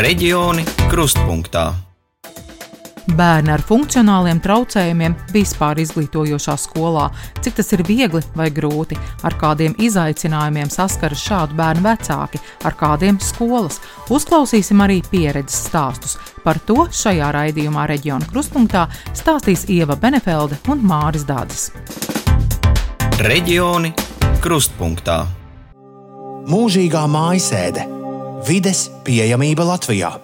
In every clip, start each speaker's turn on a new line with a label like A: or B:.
A: Reģioni krustpunktā.
B: Bērni ar funkcionāliem traucējumiem vispār izglītojošā skolā, cik tas ir viegli vai grūti, ar kādiem izaicinājumiem saskaras šādu bērnu vecāki, ar kādiem skolas. Uzklausīsim arī pieredzes stāstus. Par to šajā raidījumā reģiona krustpunktā stāstīs Ieva Benefelde un Māris Dādzis.
A: Reģioni krustpunktā.
C: Mūžīgā mājasēde - vides pieejamība Latvijā.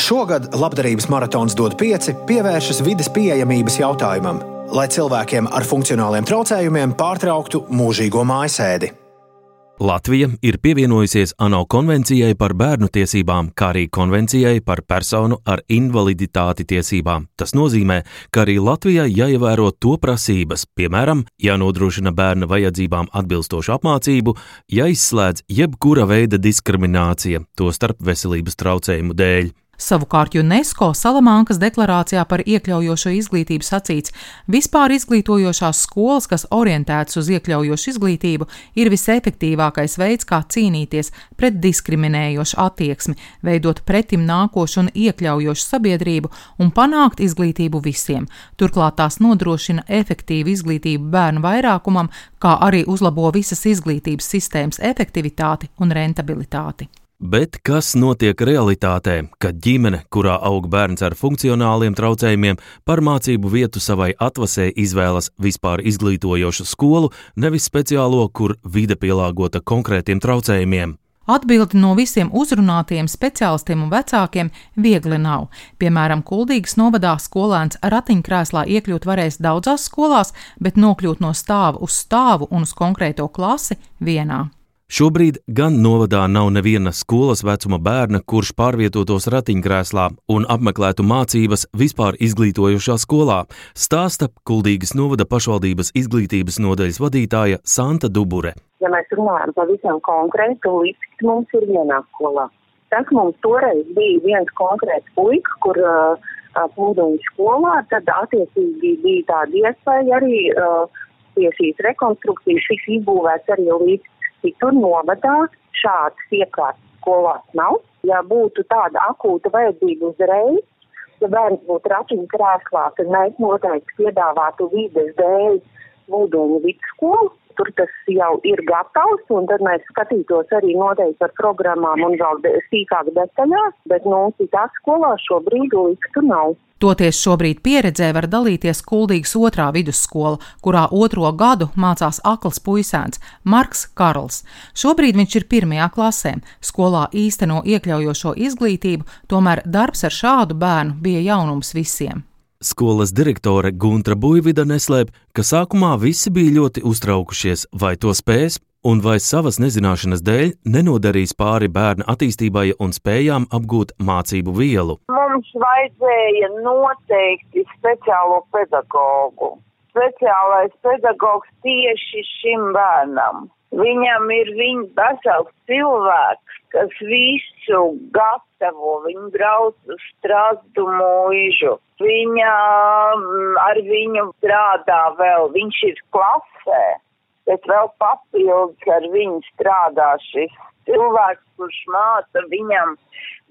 C: Šogad labdarības maratons dod pieci pievēršas vides pieejamības jautājumam, lai cilvēkiem ar funkcionāliem traucējumiem pārtrauktu mūžīgo mājasēdi.
D: Latvija ir pievienojusies ANO konvencijai par bērnu tiesībām, kā arī konvencijai par personu ar invaliditāti tiesībām. Tas nozīmē, ka arī Latvijai jāievēro to prasības, piemēram, jānodrošina bērna vajadzībām atbilstošu apmācību, jāizslēdz jebkura veida diskriminācija, tostarp veselības traucējumu dēļ.
B: Savukārt UNESCO Salamankas deklarācijā par iekļaujošo izglītību sacīts, vispār izglītojošās skolas, kas orientētas uz iekļaujošu izglītību, ir visefektīvākais veids, kā cīnīties pret diskriminējošu attieksmi, veidot pretim nākošu un iekļaujošu sabiedrību un panākt izglītību visiem. Turklāt tās nodrošina efektīvu izglītību bērnu vairākumam, kā arī uzlabo visas izglītības sistēmas efektivitāti un rentabilitāti.
D: Bet kas notiek realitātē, kad ģimene, kurā aug bērns ar funkcionāliem traucējumiem, par mācību vietu savai atvasē izvēlas vispār izglītojošu skolu, nevis speciālo, kur vide pielāgota konkrētiem traucējumiem?
B: Atbildi no visiem uzrunātiem speciālistiem un vecākiem viegli nav. Piemēram, Kuldīgas novadā skolēns ratiņkrēslā iekļūt varēs daudzās skolās, bet nokļūt no stāva uz stāvu un uz konkrēto klasi vienā.
D: Šobrīd gan novadā nav neviena skolas vecuma bērna, kurš pārvietotos ratiņkrēslā un apmeklētu mācības vispār izglītojošā skolā, stāsta Kuldīgas novada pašvaldības izglītības nodaļas vadītāja Santa Dubure.
E: Ja mēs runājam pavisam konkrēti, tad līdz mums ir vienā skolā. Tas mums toreiz bija viens konkrēts puika, kur uh, plūduņu skolā, tad attiecīgi bija tāda iespēja arī uh, pie šīs rekonstrukcijas šis izbūvēts arī līdz citur novadā šādas iekārtas skolās nav. Ja būtu tāda akūta vajadzība uzreiz, ja bērns būtu ratiņu krēslā, tad mēs noteikti piedāvātu vides dēļ Mūduņu vidusskolu. Tur tas jau ir gatavs, un tad mēs skatītos arī noteikti par programmām un vēl sīkāk detaļās, bet, nu, citās skolās šobrīd tur nav.
B: Toties šobrīd pieredzē var dalīties Kuldīgas otrā vidusskola, kurā otro gadu mācās akls puisēns Marks Karls. Šobrīd viņš ir pirmajā klasē. Skolā īsteno iekļaujošo izglītību, tomēr darbs ar šādu bērnu bija jaunums visiem.
D: Skolas direktore Guntra Buivida neslēp, ka sākumā visi bija ļoti uztraukušies, vai to spēs, un vai savas nezināšanas dēļ nenodarīs pāri bērna attīstībai un spējām apgūt mācību vielu.
F: Mums vajadzēja noteikti speciālo pedagogu. Speciālais pedagogs tieši šim bērnam. Viņam ir viņa vesels cilvēks, kas visu gatavo, viņa brauc uz strādu mūžu. Viņa mm, ar viņu strādā vēl, viņš ir klasē bet vēl papildus ar viņu strādā šis cilvēks, kurš māca viņam,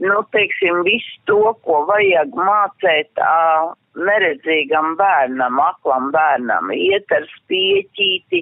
F: nu, teiksim, visu to, ko vajag mācēt uh, neredzīgam bērnam, aklam bērnam, iet ar spieķīti,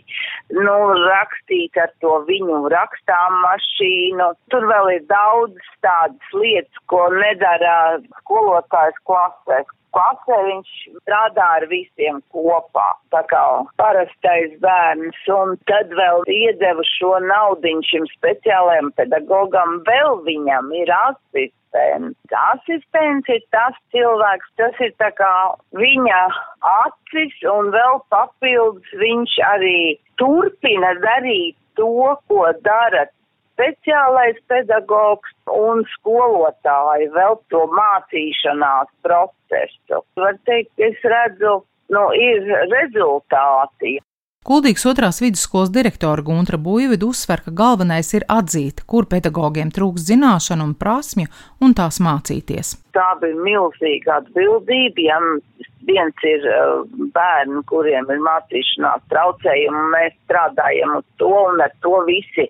F: nu, rakstīt ar to viņu rakstām mašīnu. Tur vēl ir daudz tādas lietas, ko nedara skolotājs klasēs, klasē viņš strādā ar visiem kopā, tā kā parastais bērns, un tad vēl iedeva šo naudiņu šim speciālajam pedagogam, vēl viņam ir asistents. Asistents ir tas cilvēks, tas ir tā kā viņa acis, un vēl papildus viņš arī turpina darīt to, ko dara speciālais pedagogs un skolotāji vēl to mācīšanās procesu. Var teikt, es redzu, nu, ir rezultāti.
B: Kuldīgas otrās vidusskolas direktora Guntra Buļvidu uzsver, ka galvenais ir atzīt, kur pedagogiem trūks zināšanu un prasmju un tās mācīties.
F: Tā bija milzīga atbildība, ja viens ir uh, bērni, kuriem ir mācīšanās traucējumi, un mēs strādājam uz to, un ar to visi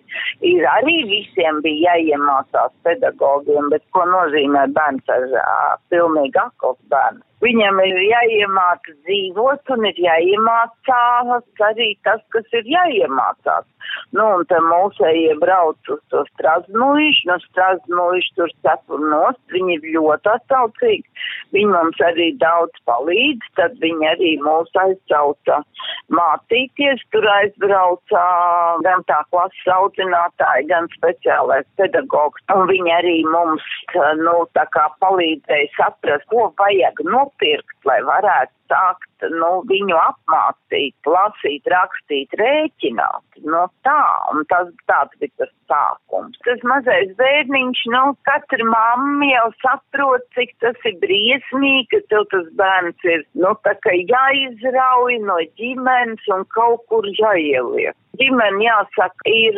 F: ir arī visiem bija jāiemācās pedagogiem, bet ko nozīmē bērns ar pilnīgi akls bērnu? Viņam ir jāiemāca dzīvot un ir jāiemācās arī tas, kas ir jāiemācās. Nu, un te mūsējie brauc uz to Strasbūīšu, no Strasbūīšu tur cepur nost, viņi ir ļoti atsaucīgi, viņi mums arī daudz palīdz, tad viņi arī mūs aizcauca mācīties, tur aizbrauca gan tā klases audzinātāji, gan speciālais pedagogs, un viņi arī mums, nu, tā kā palīdzēja saprast, ko vajag nopirkt, lai varētu sākt nu, viņu apmācīt, lasīt, rakstīt, rēķināt. Nu, tā, un tas tāds bija tas sākums. Tas mazais bērniņš, nu, katra mamma jau saprot, cik tas ir briesmīgi, ka tev tas bērns ir, nu, tā kā jāizrauj no ģimenes un kaut kur jāieliek. Ģimene, jāsaka, ir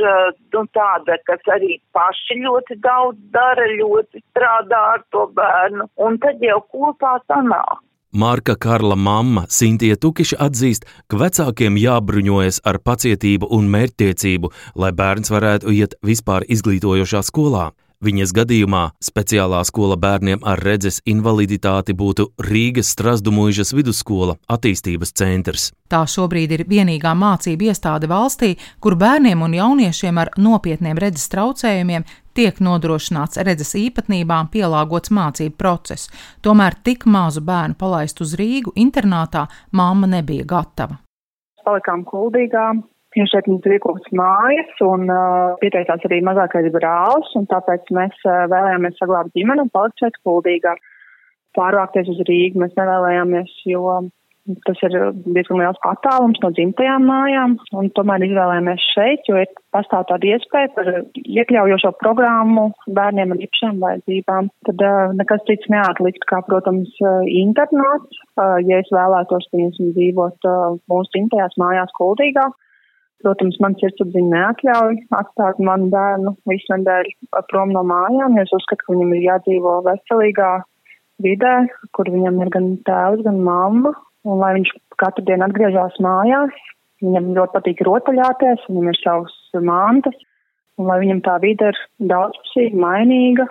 F: nu, tāda, kas arī paši ļoti daudz dara, ļoti strādā ar to bērnu, un tad jau kopā sanāk.
D: Marka Karla mamma Sintīna Tukiša atzīst, ka vecākiem jābruņojas ar pacietību un mērķtiecību, lai bērns varētu iet vispār izglītojošā skolā. Viņas gadījumā speciālā skola bērniem ar redzes invaliditāti būtu Rīgas Strasdumuižas vidusskola attīstības centrs.
B: Tā šobrīd ir vienīgā mācība iestāde valstī, kur bērniem un jauniešiem ar nopietniem redzes traucējumiem tiek nodrošināts redzes īpatnībām pielāgots mācību process. Tomēr tik mazu bērnu palaist uz Rīgu internātā mamma nebija gatava.
G: Palikām kuldīgā, jo šeit mums ir iekopts mājas un uh, pieteicās arī mazākais brālis, un tāpēc mēs uh, vēlējāmies saglabāt ģimeni un palikt šeit kuldīgā. Pārvākties uz Rīgu mēs nevēlējāmies, jo tas ir diezgan liels attālums no dzimtajām mājām, un tomēr izvēlējāmies šeit, jo ir pastāv tāda iespēja par iekļaujošo programmu bērniem ar īpašām vajadzībām. Tad uh, nekas cits neatlikt, kā, protams, internāts, uh, ja es vēlētos, piemēram, dzīvot uh, mūsu dzimtajās mājās kuldīgā. Protams, man sirdsapziņa neatļauj atstāt manu bērnu visu nedēļu prom no mājām, jo es uzskatu, ka viņam ir jādzīvo veselīgā vidē, kur viņam ir gan tēvs, gan mamma, un lai viņš katru dienu atgriežas mājās, viņam ļoti patīk rotaļāties, viņam ir savas mantas, un lai viņam tā vide ir daudzpusīga, mainīga,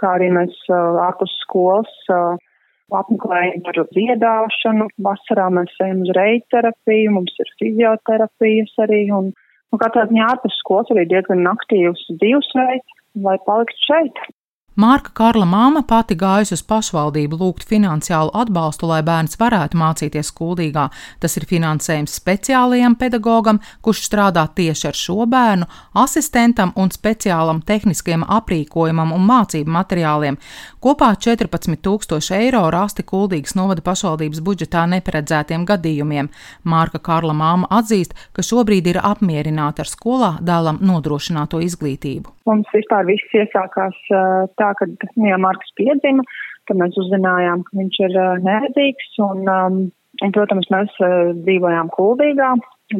G: kā arī mēs uh, ārpus skolas uh, apmeklējam par dziedāšanu. Vasarā mēs ejam uz reiterapiju, mums ir fizioterapijas arī, un, un katrā ziņā ārpus skolas arī diezgan aktīvs dzīvesveids, lai paliktu šeit.
B: Mārka Karla māma pati gājusi uz pašvaldību lūgt finansiālu atbalstu, lai bērns varētu mācīties skuldīgā. Tas ir finansējums speciālajam pedagogam, kurš strādā tieši ar šo bērnu, asistentam un speciālam tehniskiem aprīkojumam un mācību materiāliem. Kopā 14 tūkstoši eiro rasti kuldīgas novada pašvaldības budžetā neparedzētiem gadījumiem. Mārka Karla māma atzīst, ka šobrīd ir apmierināta ar skolā dēlam nodrošināto izglītību.
G: Mums vispār viss iesākās tā, ka ja Marks piedzima, tad mēs uzzinājām, ka viņš ir neredzīgs un, un protams, mēs dzīvojām kuldīgā,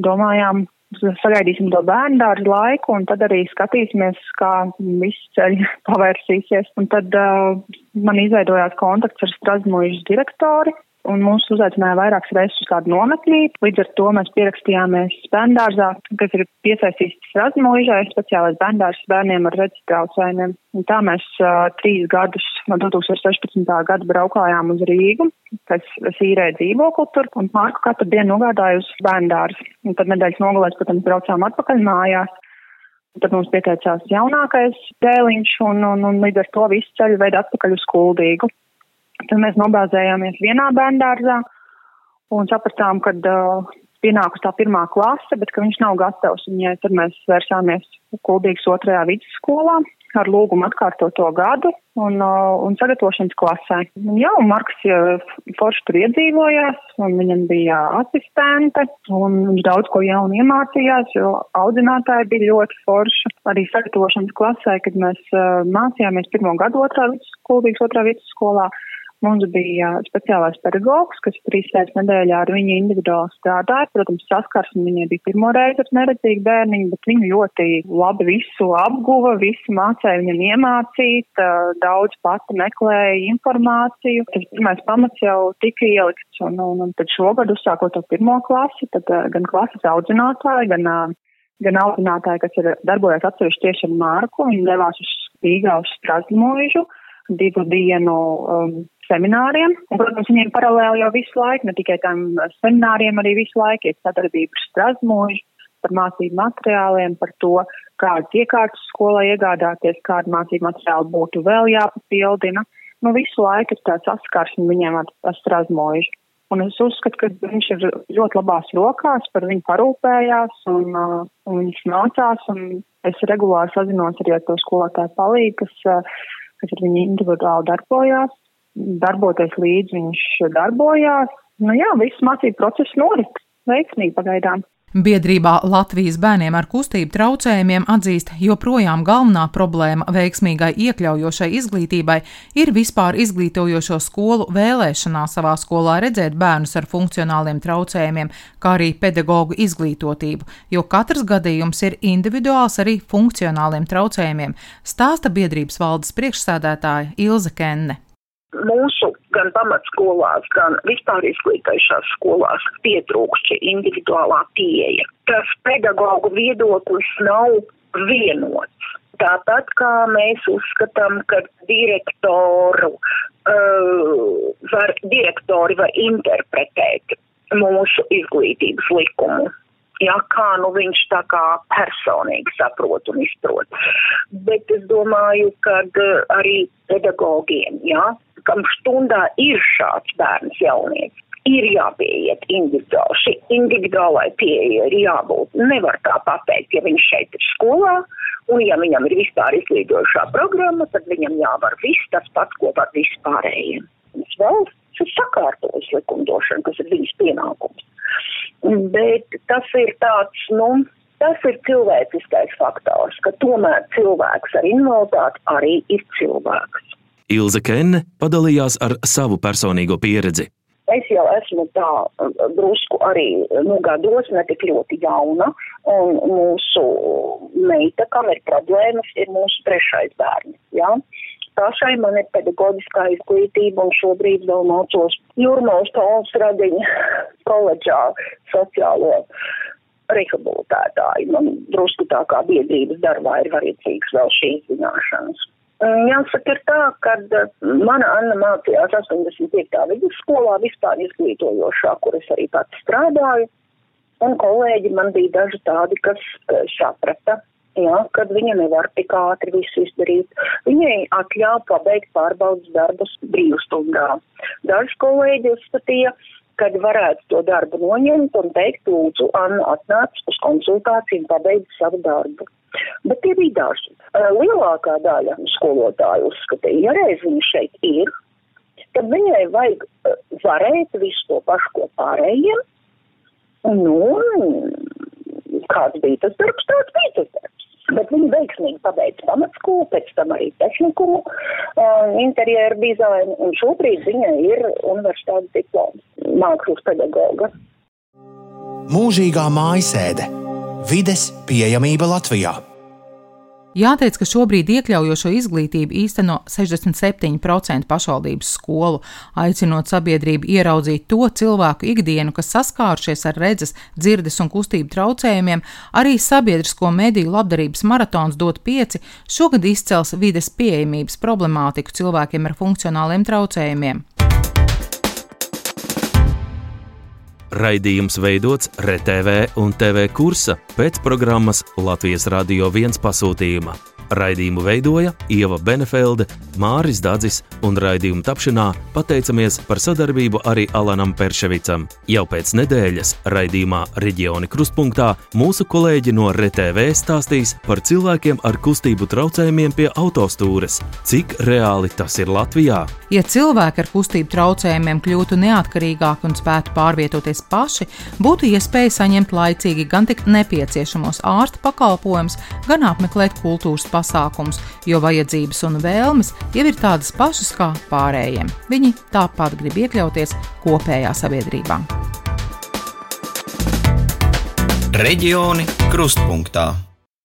G: domājām, sagaidīsim to bērnu dārzu laiku un tad arī skatīsimies, kā viss ceļš pavērsīsies. Un tad uh, man izveidojās kontakts ar Strasmuļas direktori, un mūs uzaicināja vairākas reizes uz kādu nometnīti. Līdz ar to mēs pierakstījāmies bērndārzā, kas ir piesaistīts Razmūžai, speciālais bērndārs bērniem ar redzes traucējumiem. Un tā mēs uh, trīs gadus no 2016. gada braukājām uz Rīgu, kas īrēja dzīvokli tur, un Mārku katru dienu nogādāju uz bērndārzu. Un tad nedēļas nogalēs, protams, braucām atpakaļ mājās. Tad mums pieteicās jaunākais dēliņš, un, un, un līdz ar to visu ceļu veidu atpakaļ uz skuldīgu. Tad mēs nobāzējāmies vienā bērndārzā un sapratām, ka uh, pienākus tā pirmā klase, bet ka viņš nav gatavs. Ja, tad mēs vērsāmies Kuldīgas otrajā vidusskolā ar lūgumu atkārtot to gadu un, uh, un sagatavošanas klasē. Un, jā, un Marks ja, forši tur iedzīvojās, un viņam bija asistente, un viņš daudz ko jaunu iemācījās, jo audzinātāji bija ļoti forši. Arī sagatavošanas klasē, kad mēs uh, mācījāmies pirmo gadu otrā vidusskolas, otrā vidusskolā, Mums bija speciālais pedagogs, kas trīs reizes nedēļā ar viņu individuāli strādāja. Protams, saskarsme viņai bija pirmo reizi ar neredzīgu bērniņu, bet viņa ļoti labi visu apguva, visu mācēja viņam iemācīt, daudz pati meklēja informāciju. Tas pirmais pamats jau tika ielikts, un, un, un tad šogad uzsākot to pirmo klasi, tad gan klases audzinātāji, gan gan audzinātāji, kas ir darbojas atsevišķi tieši ar Mārku, viņi devās uz Rīgā uz Strasmožu divu dienu um, semināriem. Un, protams, viņiem paralēli jau visu laiku, ne tikai tam semināriem, arī visu laiku ir sadarbība ar Strasmožu par mācību materiāliem, par to, kādas iekārtas skolai iegādāties, kāda mācību materiāla būtu vēl jāpapildina. Nu, visu laiku ir tāds saskarsme viņiem ar, ar Strasmožu. Un es uzskatu, ka viņš ir ļoti labās rokās, par viņu parūpējās un, uh, un viņš mācās. Un es regulāri sazinos arī ar to skolotāju palīgu, kas, uh, kas ar viņu individuāli darbojās. Darboties līdzi viņš darbojās. Nu jā, viss mācību process norit veiksmīgi pagaidām.
B: Biedrībā Latvijas bērniem ar kustību traucējumiem atzīst, joprojām galvenā problēma veiksmīgai iekļaujošai izglītībai ir vispār izglītojošo skolu vēlēšanā savā skolā redzēt bērnus ar funkcionāliem traucējumiem, kā arī pedagoģu izglītotību, jo katrs gadījums ir individuāls arī funkcionāliem traucējumiem, stāsta biedrības valdes priekšsēdētāja Ilze Kenne
H: mūsu gan pamatskolās, gan vispār izglītojušās skolās pietrūkst šī individuālā pieeja. Tas pedagoģu viedoklis nav vienots. Tāpat kā mēs uzskatām, ka direktoru uh, var, direktori var interpretēt mūsu izglītības likumu ja, kā nu viņš tā kā personīgi saprot un izprot. Bet es domāju, ka uh, arī pedagogiem, ja, kam stundā ir šāds bērns jaunietis, ir jāpieiet individuāli. Šī individuālai pieeja ir jābūt. Nevar tā pateikt, ja viņš šeit ir skolā, un ja viņam ir vispār izglītojošā programma, tad viņam jāvar viss tas pats, ko var vispārējiem. Valsts ir sakārtojusi likumdošanu, kas ir viņas pienākums. Bet tas ir tāds, nu, tas ir cilvēciskais faktors, ka tomēr cilvēks ar invaliditāti arī ir cilvēks.
D: Ilze Kenne padalījās ar savu personīgo pieredzi.
H: Es jau esmu tā drusku arī nu, gados, ne tik ļoti jauna, un mūsu meita, kam ir problēmas, ir mūsu trešais bērns. Ja? Pašai man ir pedagoģiskā izglītība, un šobrīd vēl mācos Jūrmālas Tolas radiņa koledžā sociālo rehabilitētāju. Man drusku tā kā biedrības darbā ir vajadzīgs vēl šīs zināšanas. Mm, jāsaka, ir tā, ka eh, mana Anna mācījās 85. vidusskolā, vispār izglītojošā, kur es arī pats strādāju, un kolēģi man bija daži tādi, kas saprata, jā, kad viņa nevar tik ātri visu izdarīt. Viņai atļāva pabeigt pārbaudas darbus brīvstundā. Daži kolēģi uzskatīja, kad varētu to darbu noņemt un teikt, lūdzu, Anna atnāc uz konsultāciju un pabeidz savu darbu. Bet tie bija daži. Lielākā daļa skolotāju uzskatīja, ja reiz viņa šeit ir, tad viņai vajag varēt visu to pašu, ko pārējiem. Nu, kāds bija tas darbs, tāds bija tas darbs. Bet viņi veiksmīgi pabeidza pamatskolu, pēc tam arī tehnikumu, uh, interjeru dizainu, un šobrīd viņai ir universitātes diploms, mākslas pedagoga.
C: Mūžīgā mājasēde Vides pieejamība Latvijā.
B: Jāteic, ka šobrīd iekļaujošo izglītību īsteno 67% pašvaldības skolu, aicinot sabiedrību ieraudzīt to cilvēku ikdienu, kas saskārušies ar redzes, dzirdes un kustību traucējumiem, arī sabiedrisko mediju labdarības maratons dot pieci šogad izcels vides pieejamības problemātiku cilvēkiem ar funkcionāliem traucējumiem.
D: Raidījums veidots RTV un TV kursa pēc programmas Latvijas Radio 1 pasūtījuma. Raidījumu veidoja Ieva Benefelde, Māris Dadzis un raidījumu tapšanā pateicamies par sadarbību arī Alanam Perševicam. Jau pēc nedēļas raidījumā Reģioni Krustpunktā mūsu kolēģi no RTV stāstīs par cilvēkiem ar kustību traucējumiem pie autostūres. Cik reāli tas ir Latvijā?
B: Ja cilvēki ar kustību traucējumiem kļūtu neatkarīgāki un spētu pārvietoties paši, būtu iespēja saņemt laicīgi gan tik nepieciešamos ārsta pakalpojumus, gan apmeklēt kultūras pasākumus pasākumus, jo vajadzības un vēlmes jau ir tādas pašas kā pārējiem. Viņi tāpat grib iekļauties kopējā sabiedrībā.
A: Reģioni krustpunktā.